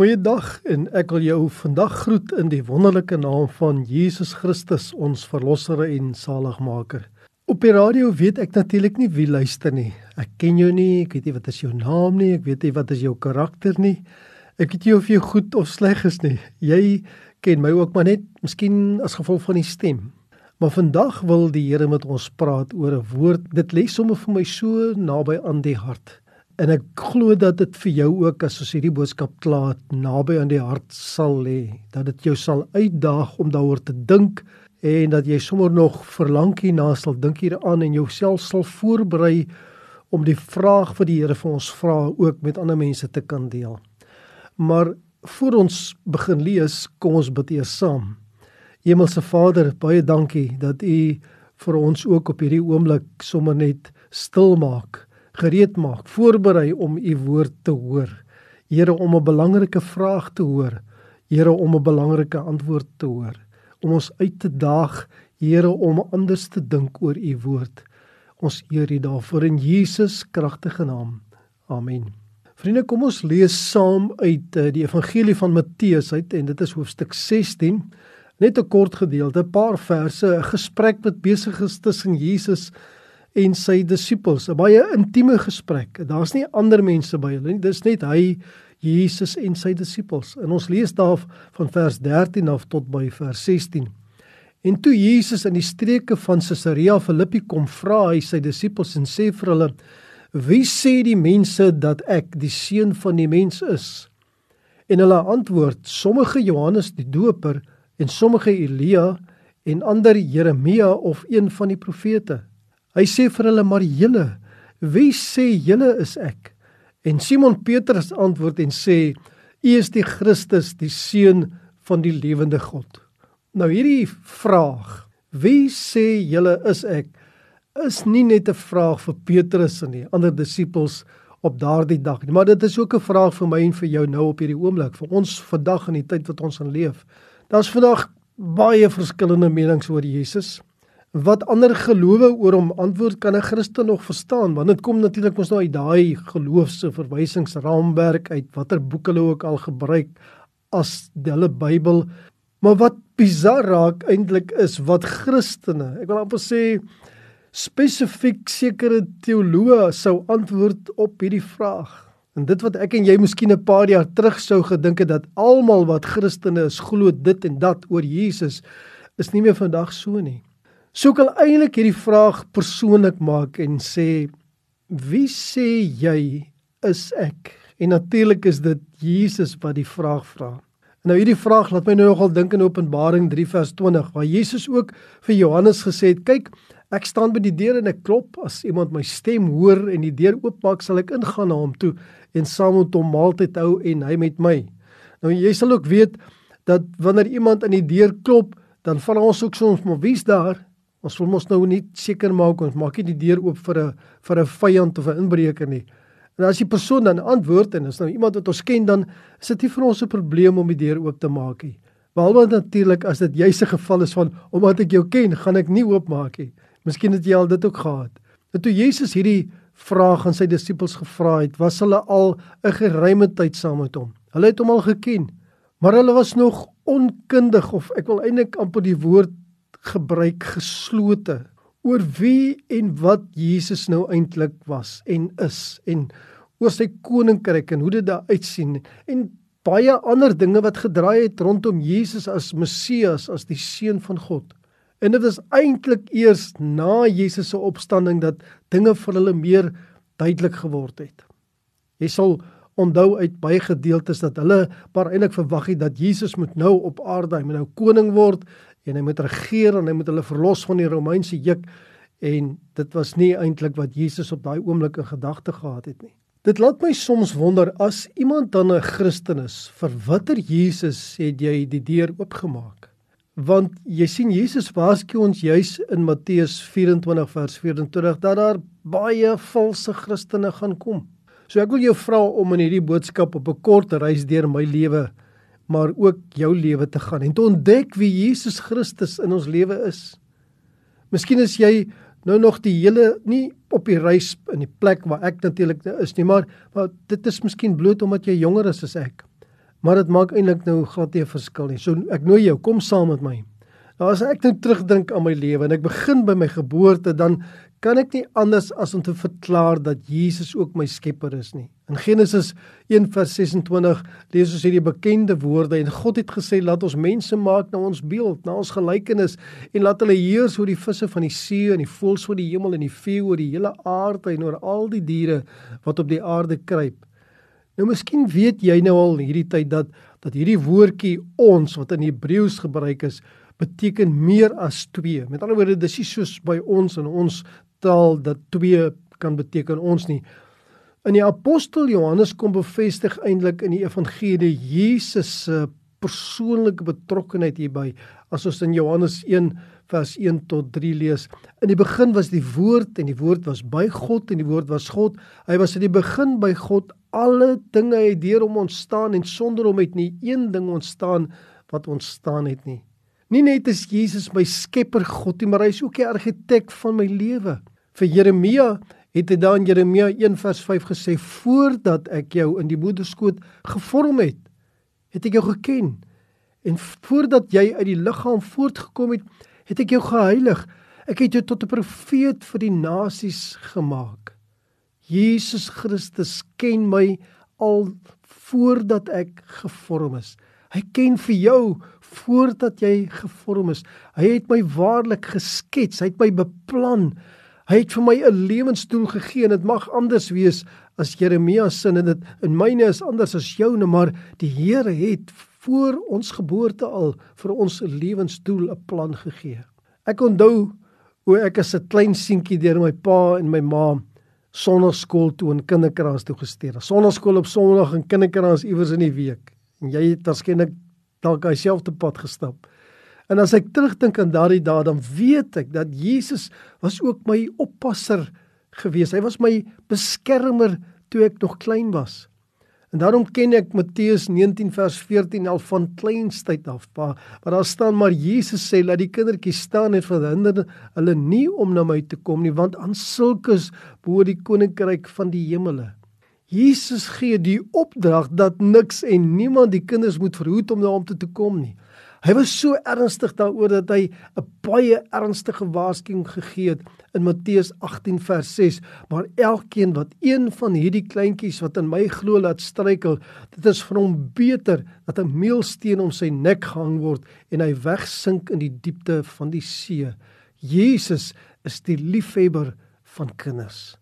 Goeiedag en ek wil jou vandag groet in die wonderlike naam van Jesus Christus, ons verlosser en saligmaker. Op die radio weet ek natuurlik nie wie luister nie. Ek ken jou nie, ek weet nie wat is jou naam nie, ek weet nie wat is jou karakter nie. Ek weet nie of jy goed of sleg is nie. Jy ken my ook maar net miskien as gevolg van die stem. Maar vandag wil die Here met ons praat oor 'n woord. Dit lê sommer vir my so naby aan die hart. En ek glo dat dit vir jou ook as ons hierdie boodskap klaar naby aan die hart sal lê, dat dit jou sal uitdaag om daaroor te dink en dat jy sommer nog verlang hierna sal dink hieraan en jouself sal voorberei om die vraag wat die Here vir ons vra ook met ander mense te kan deel. Maar voor ons begin lees, kom ons bid eers saam. Hemelse Vader, baie dankie dat U vir ons ook op hierdie oomblik sommer net stil maak gereed maak, voorberei om u woord te hoor. Here om 'n belangrike vraag te hoor. Here om 'n belangrike antwoord te hoor. Om ons uit te daag, Here om anders te dink oor u woord. Ons eer u daarvoor in Jesus kragtige naam. Amen. Vriende, kom ons lees saam uit eh, die evangelie van Matteus uit en dit is hoofstuk 16. Net 'n kort gedeelte, 'n paar verse, 'n gesprek wat besig is tussen Jesus en sy disippels, 'n baie intieme gesprek. Daar's nie ander mense by hulle nie. Dis net hy, Jesus en sy disippels. En ons lees daar van vers 13 af tot by vers 16. En toe Jesus in die streke van Caesarea Philippi kom, vra hy sy disippels en sê vir hulle: "Wie sê die mense dat ek die seun van die mens is?" En hulle antwoord: "Sommige Johannes die Doper en sommige Elia en ander Jeremia of een van die profete." Hy sê vir hulle: "Maar julle, wie sê julle is ek?" En Simon Petrus antwoord en sê: "U is die Christus, die seun van die lewende God." Nou hierdie vraag: "Wie sê julle is ek?" is nie net 'n vraag vir Petrus en die ander disippels op daardie dag nie, maar dit is ook 'n vraag vir my en vir jou nou op hierdie oomblik, vir ons vandag in die tyd wat ons in leef. Daar's vandag baie verskillende menings oor Jesus wat ander gelowe oor hom antwoord kan 'n Christen nog verstaan want dit kom natuurlik mos nou uit daai geloofse verwysingsraamwerk uit watter boek hulle ook al gebruik as hulle Bybel. Maar wat bizar raak eintlik is wat Christene ek wil amper sê spesifiek sekere teoloë sou antwoord op hierdie vraag. En dit wat ek en jy miskien 'n paar jaar terug sou gedink het dat almal wat Christene is glo dit en dat oor Jesus is nie meer vandag so nie So ek wil eintlik hierdie vraag persoonlik maak en sê wie sê jy is ek? En natuurlik is dit Jesus wat die vraag vra. Nou hierdie vraag laat my nou nogal dink in Openbaring 3 vers 20 waar Jesus ook vir Johannes gesê het: "Kyk, ek staan by die deur en ek klop. As iemand my stem hoor en die deur oopmaak, sal ek ingaan na hom toe en saam met hom maaltyd hou en hy met my." Nou jy sal ook weet dat wanneer iemand aan die deur klop, dan vra ons ook soms, "Maar wie's daar?" Ons wil mos nou nie seker maak ons maak nie die deur oop vir 'n vir 'n vyand of 'n inbreker nie. En as die persoon dan antwoord en is nou iemand wat ons ken dan is dit nie vir ons 'n probleem om die deur oop te maak nie. Behalwe natuurlik as dit 'n geval is van omdat ek jou ken, gaan ek nie oopmaak nie. Miskien het jy al dit ook gehad. En toe Jesus hierdie vraag aan sy disippels gevra het, was hulle al 'n geruime tyd saam met hom. Hulle het hom al geken, maar hulle was nog onkundig of ek wil eintlik amper die woord gebruik geslote oor wie en wat Jesus nou eintlik was en is en oor sy koninkryk en hoe dit daar uitsien en baie ander dinge wat gedraai het rondom Jesus as Messias as die seun van God. En dit is eintlik eers na Jesus se opstanding dat dinge vir hulle meer duidelik geword het. Jy sal onthou uit baie gedeeltes dat hulle maar eintlik verwag het dat Jesus moet nou op aarde hy moet nou koning word en hy moet regeer en hy moet hulle verlos van die Romeinse juk en dit was nie eintlik wat Jesus op daai oomblik in gedagte gehad het nie. Dit laat my soms wonder as iemand dan 'n Christen is, vir watter Jesus het jy die deur oopgemaak? Want jy sien Jesus waarsku ons juis in Matteus 24 vers 24 dat daar baie valse Christene gaan kom. So ek wil jou vra om in hierdie boodskap op 'n kort reis deur my lewe maar ook jou lewe te gaan en te ontdek wie Jesus Christus in ons lewe is. Miskien is jy nou nog die hele nie op die reis in die plek waar ek natuurlik is nie, maar maar dit is miskien bloot omdat jy jonger is as ek. Maar dit maak eintlik nou glad nie 'n verskil nie. So ek nooi jou, kom saam met my. Nou as ek nou terugdink aan my lewe en ek begin by my geboorte, dan kan ek nie anders as om te verklaar dat Jesus ook my skepper is nie. In Genesis 1:26 lees ons hierdie bekende woorde en God het gesê laat ons mense maak na ons beeld, na ons gelykenis en laat hulle heers oor die visse van die see en die voëls van die hemel en die vee oor die hele aarde en oor al die diere wat op die aarde kruip. Nou miskien weet jy nou al hierdie tyd dat dat hierdie woordjie ons wat in Hebreëus gebruik is beteken meer as twee. Met ander woorde, dis nie soos by ons en ons taal dat twee kan beteken ons nie. In die apostel Johannes kom bevestig eintlik in die evangelie Jesus se persoonlike betrokkeheid hierby. As ons in Johannes 1 vers 1 tot 3 lees. In die begin was die woord en die woord was by God en die woord was God. Hy was in die begin by God. Alle dinge het deur hom ontstaan en sonder hom het nie een ding ontstaan wat ontstaan het nie. Nie net is Jesus my skepper God nie, maar hy is ook die argitek van my lewe. Vir Jeremia het hy dan Jeremia 1 vers 5 gesê voordat ek jou in die moederskoot gevorm het, het ek jou geken. En voordat jy uit die liggaam voortgekom het, het ek jou geheilig. Ek het jou tot 'n profeet vir die nasies gemaak. Jesus Christus ken my al voordat ek gevorm is. Hy ken vir jou voordat jy gevorm is. Hy het my waarlik geskets, hy het my beplan. Hy het vir my 'n lewensdoel gegee en dit mag anders wees as Jeremia se en dit in myne is anders as joune, maar die Here het voor ons geboorte al vir ons 'n lewensdoel, 'n plan gegee. Ek onthou hoe ek as 'n klein seentjie deur my pa en my ma sonnaarskool toe en kinderkraans toe gestuur. Sonnaarskool op Sondag en kinderkraans iewers in die week. En jy het waarskynlik dalk dieselfde pad gestap. En as ek terugdink aan daardie dae, dan weet ek dat Jesus was ook my oppasser gewees. Hy was my beskermer toe ek nog klein was. En daarom ken ek Matteus 19 vers 14 al van kleinstyd af. Maar, maar daar staan maar Jesus sê dat die kindertjies staan en verhinder hulle nie om na my te kom nie, want aan sulkes behoort die koninkryk van die hemele. Jesus gee die opdrag dat niks en niemand die kinders moet verhoed om na hom toe te kom nie. Hy was so ernstig daaroor dat hy 'n baie ernstige waarskuwing gegee het in Matteus 18 vers 6, maar elkeen wat een van hierdie kleintjies wat in my glo laat struikel, dit is vir hom beter dat 'n meelsteen om sy nek gehang word en hy wegsink in die diepte van die see. Jesus is die liefhebber van kinders.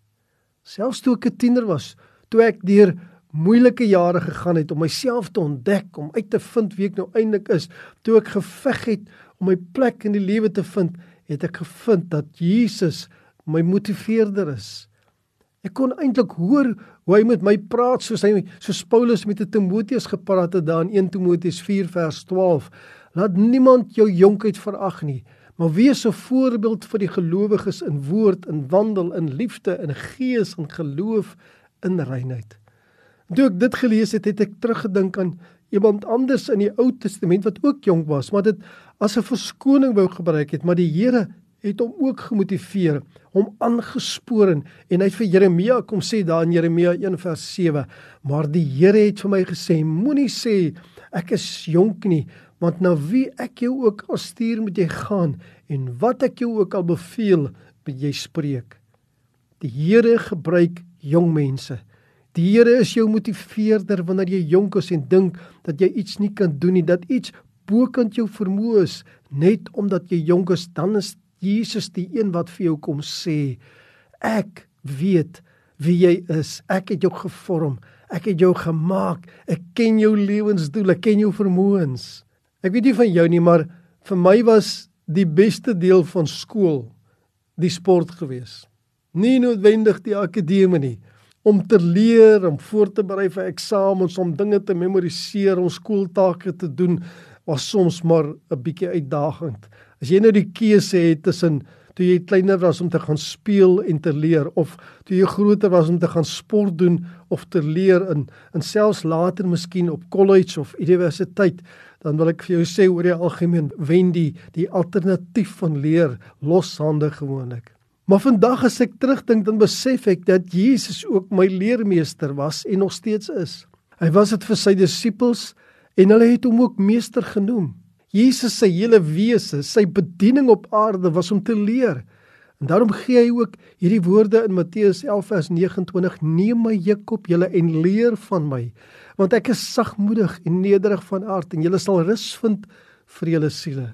Selfs toe ek 'n tiener was, toe ek deur moeilike jare gegaan het om myself te ontdek, om uit te vind wie ek nou eintlik is. Toe ek geveg het om my plek in die lewe te vind, het ek gevind dat Jesus my motiveerder is. Ek kon eintlik hoor hoe hy met my praat soos hy soos Paulus met Timoteus gepraat het daar in 1 Timoteus 4 vers 12. Laat niemand jou jonkheid verag nie, maar wees 'n voorbeeld vir die gelowiges in woord, in wandel, in liefde, in gees en geloof, in reinheid. Toe ek dit gelees het, het ek teruggedink aan iemand anders in die Ou Testament wat ook jonk was, maar dit as 'n verskoning wou gebruik het, maar die Here het hom ook gemotiveer, hom aangespoor en hy het vir Jeremia kom sê daar in Jeremia 1 vers 7, maar die Here het vir my gesê, moenie sê ek is jonk nie, want na wie ek jou ook al stuur moet jy gaan en wat ek jou ook al beveel, moet jy spreek. Die Here gebruik jong mense. Die Here is jou motiveerder wanneer jy jonk is en dink dat jy iets nie kan doen nie, dat iets bokant jou vermoë is, net omdat jy jonk is, dan is Jesus die een wat vir jou kom sê, ek weet wie jy is. Ek het jou gevorm. Ek het jou gemaak. Ek ken jou lewensdoel, ek ken jou vermoëns. Ek weet nie van jou nie, maar vir my was die beste deel van skool die sport gewees. Nie noodwendig die akademie nie om te leer, om voor te berei vir eksamens, om dinge te memoriseer, om skooltake te doen, was soms maar 'n bietjie uitdagend. As jy nou die keuse het tussen toe jy kleiner was om te gaan speel en te leer of toe jy groter was om te gaan sport doen of te leer in en selfs later miskien op college of universiteit, dan wil ek vir jou sê oor die algemeen wen die die alternatief van leer loshande gewoonlik. Maar vandag as ek terugdink dan besef ek dat Jesus ook my leermeester was en nog steeds is. Hy was dit vir sy disippels, En hulle het hom ook meester genoem. Jesus se hele wese, sy bediening op aarde was om te leer. En daarom gee hy ook hierdie woorde in Matteus 11 vers 29: Neem my juk op julle en leer van my, want ek is sagmoedig en nederig van aard en julle sal rus vind vir julle siele.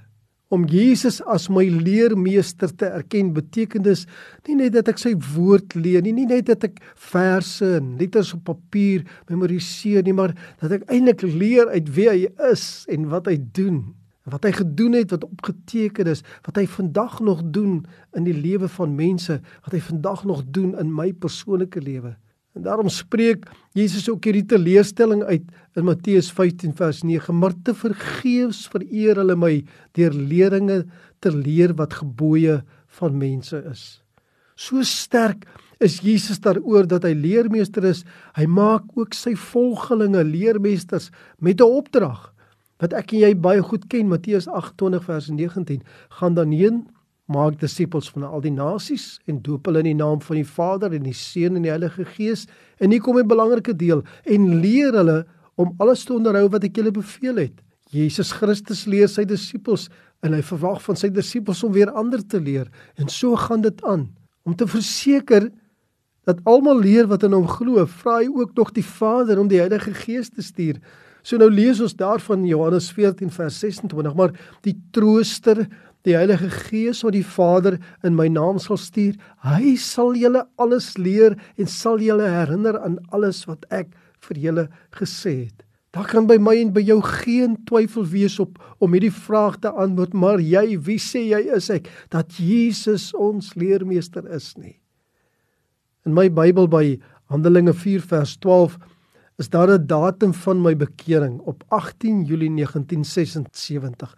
Om Jesus as my leermeester te erken beteken dus nie net dat ek sy woord leer nie, nie net dat ek verse en letters op papier memoriseer nie, maar dat ek eintlik leer uit wie hy is en wat hy doen wat hy gedoen het wat opgeteken is, wat hy vandag nog doen in die lewe van mense, wat hy vandag nog doen in my persoonlike lewe. En daarom spreek Jesus ook hierdie teleurstelling uit in Matteus 15 vers 9, maar te vergeefs vereer hulle my deur leringe te leer wat gebooie van mense is. So sterk is Jesus daaroor dat hy leermeester is. Hy maak ook sy volgelinge leermeesters met 'n opdrag wat ek en jy baie goed ken Matteus 28 vers 19 gaan dan heen maak disippels van al die nasies en doop hulle in die naam van die Vader en die Seun en die Heilige Gees. En hier kom 'n belangrike deel. En leer hulle om alles te onderhou wat ek julle beveel het. Jesus Christus leer sy disippels en hy verwag van sy disippels om weer ander te leer. En so gaan dit aan. Om te verseker dat almal leer wat in hom glo vra hy ook nog die Vader om die Heilige Gees te stuur. So nou lees ons daarvan Johannes 14 vers 26, maar die trooster, die Heilige Gees wat die Vader in my naam sal stuur, hy sal julle alles leer en sal julle herinner aan alles wat ek vir julle gesê het. Daar kan by my en by jou geen twyfel wees op om hierdie vraag te antwoord, maar jy, wie sê jy is ek dat Jesus ons leermeester is nie? In my Bybel by Handelinge 4 vers 12 is daar 'n datum van my bekering op 18 Julie 1976.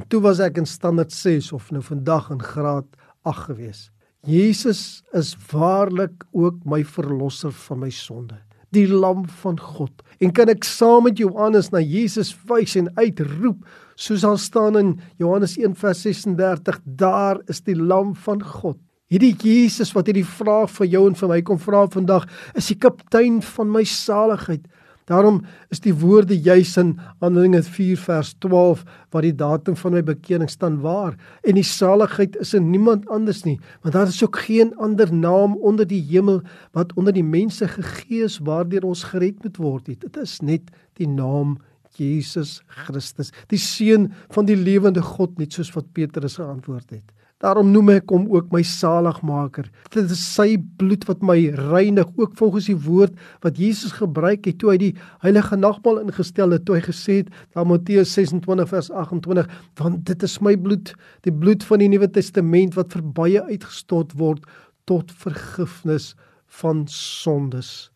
En toe was ek in standaard 6 of nou vandag in graad 8 gewees. Jesus is waarlik ook my verlosser van my sonde, die lam van God. En kan ek saam met Johannes na Jesus wys en uitroep soos daar staan in Johannes 1:36, daar is die lam van God. Hierdie Jesus wat hierdie vraag vir jou en vir my kom vra vandag, is die kaptein van my saligheid. Daarom is die woorde juis in Handelinge 4 vers 12 waar die datum van my bekering staan waar. En die saligheid is in niemand anders nie want daar is ook geen ander naam onder die hemel wat onder die mense gegee is waardeur ons gered moet word nie. Dit is net die naam Jesus Christus die seun van die lewende God net soos wat Petrus geantwoord het Daarom noem ek hom ook my saligmaker. Dit is sy bloed wat my reinig, ook volgens die woord wat Jesus gebruik het toe hy die heilige nagmaal ingestel het, toe hy gesê het, daar Matteus 26 vers 28, want dit is my bloed, die bloed van die Nuwe Testament wat vir baie uitgestort word tot vergifnis van sondes.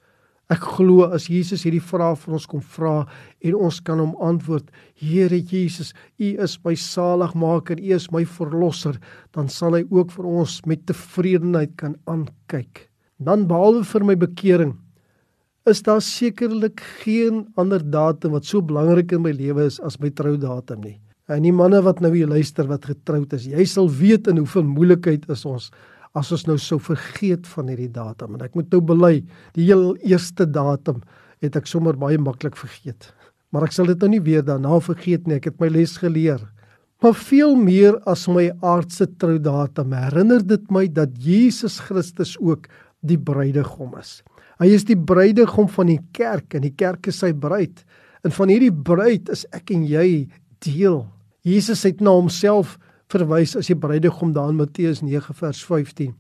Ek glo as Jesus hierdie vraag vir ons kom vra en ons kan hom antwoord, Here Jesus, U is my saligmaker, U is my verlosser, dan sal hy ook vir ons met tevredenheid kan aankyk. Dan behalwe vir my bekering, is daar sekerlik geen ander datum wat so belangrik in my lewe is as my troudatum nie. En die manne wat nou hier luister wat getroud is, jy sal weet in hoeveel moeilikheid is ons as ons nou sou vergeet van hierdie datum en ek moet nou bely die heel eerste datum het ek sommer baie maklik vergeet. Maar ek sal dit nou nie weer daarna vergeet nie ek het my les geleer. Maar veel meer as my aardse troudatum herinner dit my dat Jesus Christus ook die bruidegom is. Hy is die bruidegom van die kerk en die kerk is sy bruid. En van hierdie bruid is ek en jy deel. Jesus het na homself verwys as die bruidegom daar in Matteus 9 vers 15.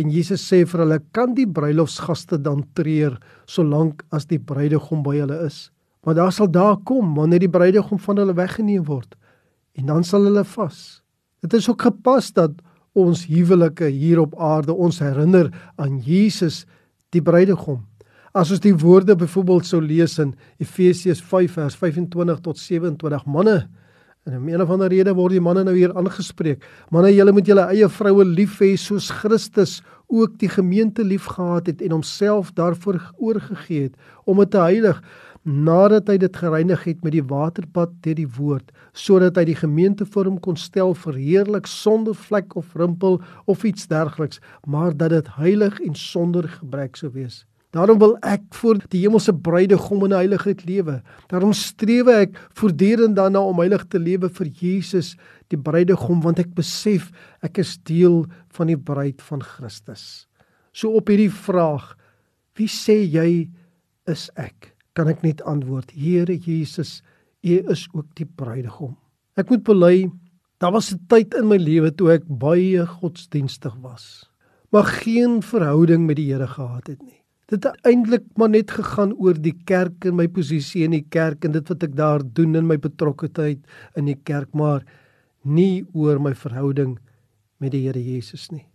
En Jesus sê vir hulle: "Kan die bruilofsgaste dan treur solank as die bruidegom by hulle is? Maar daar sal daar kom wanneer die bruidegom van hulle weggeneem word en dan sal hulle vas." Dit is ook gepas dat ons huwelike hier op aarde ons herinner aan Jesus die bruidegom. As ons die woorde byvoorbeeld sou lees in Efesiërs 5 vers 25 tot 27 manne En om een of ander rede word die manne nou hier aangespreek. Manne, julle moet julle eie vroue lief hê soos Christus ook die gemeente liefgehad het en homself daarvoor oorgegee het om dit te heilig nadat hy dit gereinig het met die waterbad deur die woord sodat hy die gemeente vir hom kon stel verheerlik sonder vlek of rimpel of iets dergeliks maar dat dit heilig en sonder gebrek sou wees Daarom wil ek voor die hemelse bruidegom in heiligheid lewe. Daarom streef ek voortdurend daarna om heilig te lewe vir Jesus, die bruidegom, want ek besef ek is deel van die bruid van Christus. So op hierdie vraag, wie sê jy is ek? Kan ek net antwoord: Here Jesus, U is ook die bruidegom. Ek moet bely, daar was 'n tyd in my lewe toe ek baie godsdienstig was, maar geen verhouding met die Here gehad het nie. Dit het eintlik maar net gegaan oor die kerk en my posisie in die kerk en dit wat ek daar doen in my betrokkeheid in die kerk, maar nie oor my verhouding met die Here Jesus nie.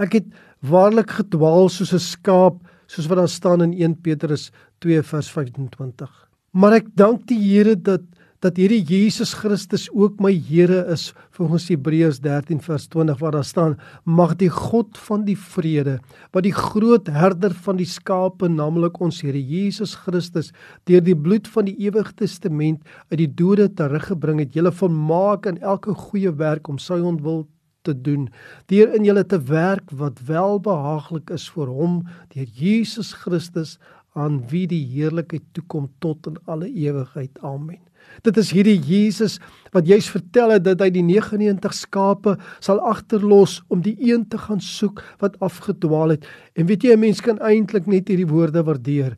Ek het waarlik gedwaal soos 'n skaap, soos wat daar staan in 1 Petrus 2 vers 25. Maar ek dank die Here dat dat hierdie Jesus Christus ook my Here is volgens Hebreërs 13 vers 20 waar daar staan mag die God van die vrede wat die groot herder van die skape naamlik ons Here Jesus Christus deur die bloed van die ewige testament uit die dode teruggebring het julle volmaak in elke goeie werk om sy ontwil te doen deur in julle te werk wat welbehaaglik is vir hom deur Jesus Christus aan wie die heerlikheid toekom tot in alle ewigheid. Amen Dit is hierdie Jesus wat jy's vertel het dat hy die 99 skape sal agterlos om die een te gaan soek wat afgedwaal het. En weet jy 'n mens kan eintlik net hierdie woorde waardeer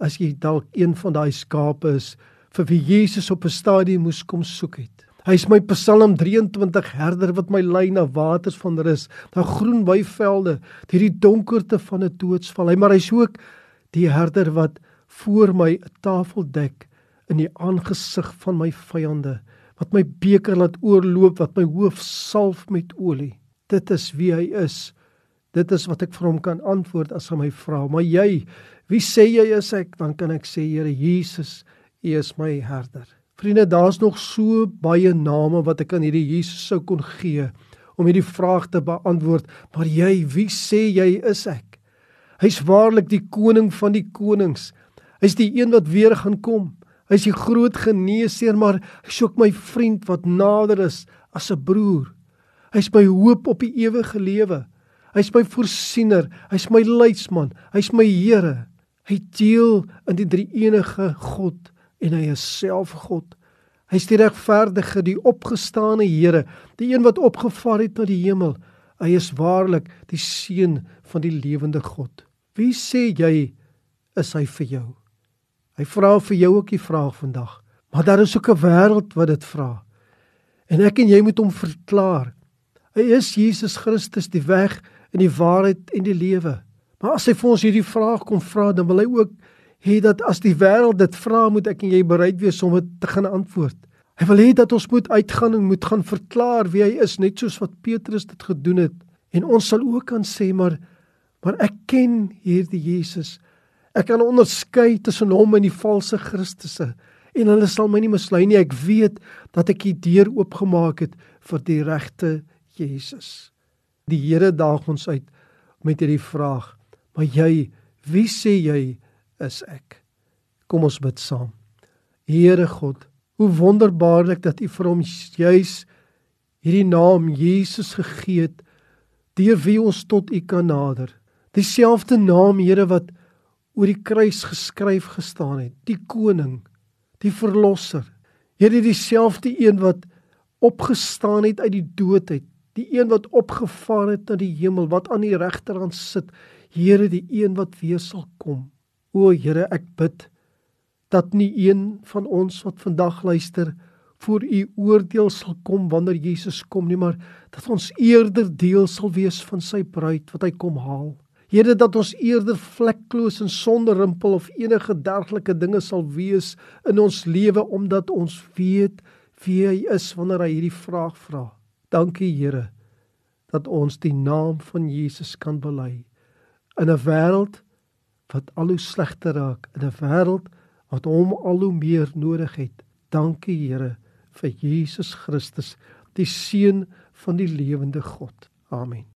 as jy dalk een van daai skape is vir wie Jesus op 'n stadium moes kom soek het. Hy is my Psalm 23 herder wat my lei na waters van rus, na groen weivelde, hierdie donkerte van 'n doodsval. Hy maar hy's ook die herder wat voor my 'n tafel dek in die aangesig van my vyande wat my beker laat oorloop wat my hoof salf met olie. Dit is wie hy is. Dit is wat ek vir hom kan antwoord as hy my vra maar jy wie sê jy is ek? Dan kan ek sê Here Jesus u is my herder. Vriende daar's nog so baie name wat ek aan hierdie Jesus sou kon gee om hierdie vraag te beantwoord maar jy wie sê jy is ek? Hy's waarlik die koning van die konings. Hy's die een wat weer gaan kom Hy's die groot geneesheer, maar hy's ook my vriend wat nader is as 'n broer. Hy's my hoop op die ewige lewe. Hy's my voorsiener, hy's my leidsman, hy's my Here. Hy deel in die drie enige God en hy is self God. Hy's die regverdige, die opgestane Here, die een wat opgevaar het na die hemel. Hy is waarlik die seun van die lewende God. Wie sê jy is hy vir jou? Hy vra vir jou ook die vraag vandag. Maar daar is ook 'n wêreld wat dit vra. En ek en jy moet hom verklaar. Hy is Jesus Christus die weg en die waarheid en die lewe. Maar as hy vir ons hierdie vraag kom vra, dan wil hy ook hê dat as die wêreld dit vra, moet ek en jy bereid wees om dit te gaan antwoord. Hy wil hê dat ons moet uitgaan en moet gaan verklaar wie hy is, net soos wat Petrus dit gedoen het. En ons sal ook kan sê maar maar ek ken hierdie Jesus. Ek kan onderskei tussen hom en die valse Christusse en hulle sal my nie mislei nie. Ek weet dat ek die deur oopgemaak het vir die regte Jesus. Die Here daag ons uit met hierdie vraag: "Maar jy, wie sê jy is ek?" Kom ons bid saam. Here God, hoe wonderbaarlik dat U vir hom juis hierdie naam Jesus gegee het deur wie ons tot U kan nader. Dieselfde naam, Here, wat oor die kruis geskryf gestaan het, die koning, die verlosser. Here dieselfde een wat opgestaan het uit die dood uit, die een wat opgevaar het na die hemel, wat aan die regterhand sit, Here die een wat weer sal kom. O Here, ek bid dat nie een van ons wat vandag luister voor u oordeel sal kom wanneer Jesus kom nie, maar dat ons eerder deel sal wees van sy bruid wat hy kom haal. Here dat ons eerder vlekloos en sonder rimpel of enige dergelike dinge sal wees in ons lewe omdat ons weet wie hy is wanneer hy hierdie vraag vra. Dankie Here dat ons die naam van Jesus kan bely in 'n wêreld wat al hoe slegter raak, in 'n wêreld wat hom al hoe meer nodig het. Dankie Here vir Jesus Christus, die seun van die lewende God. Amen.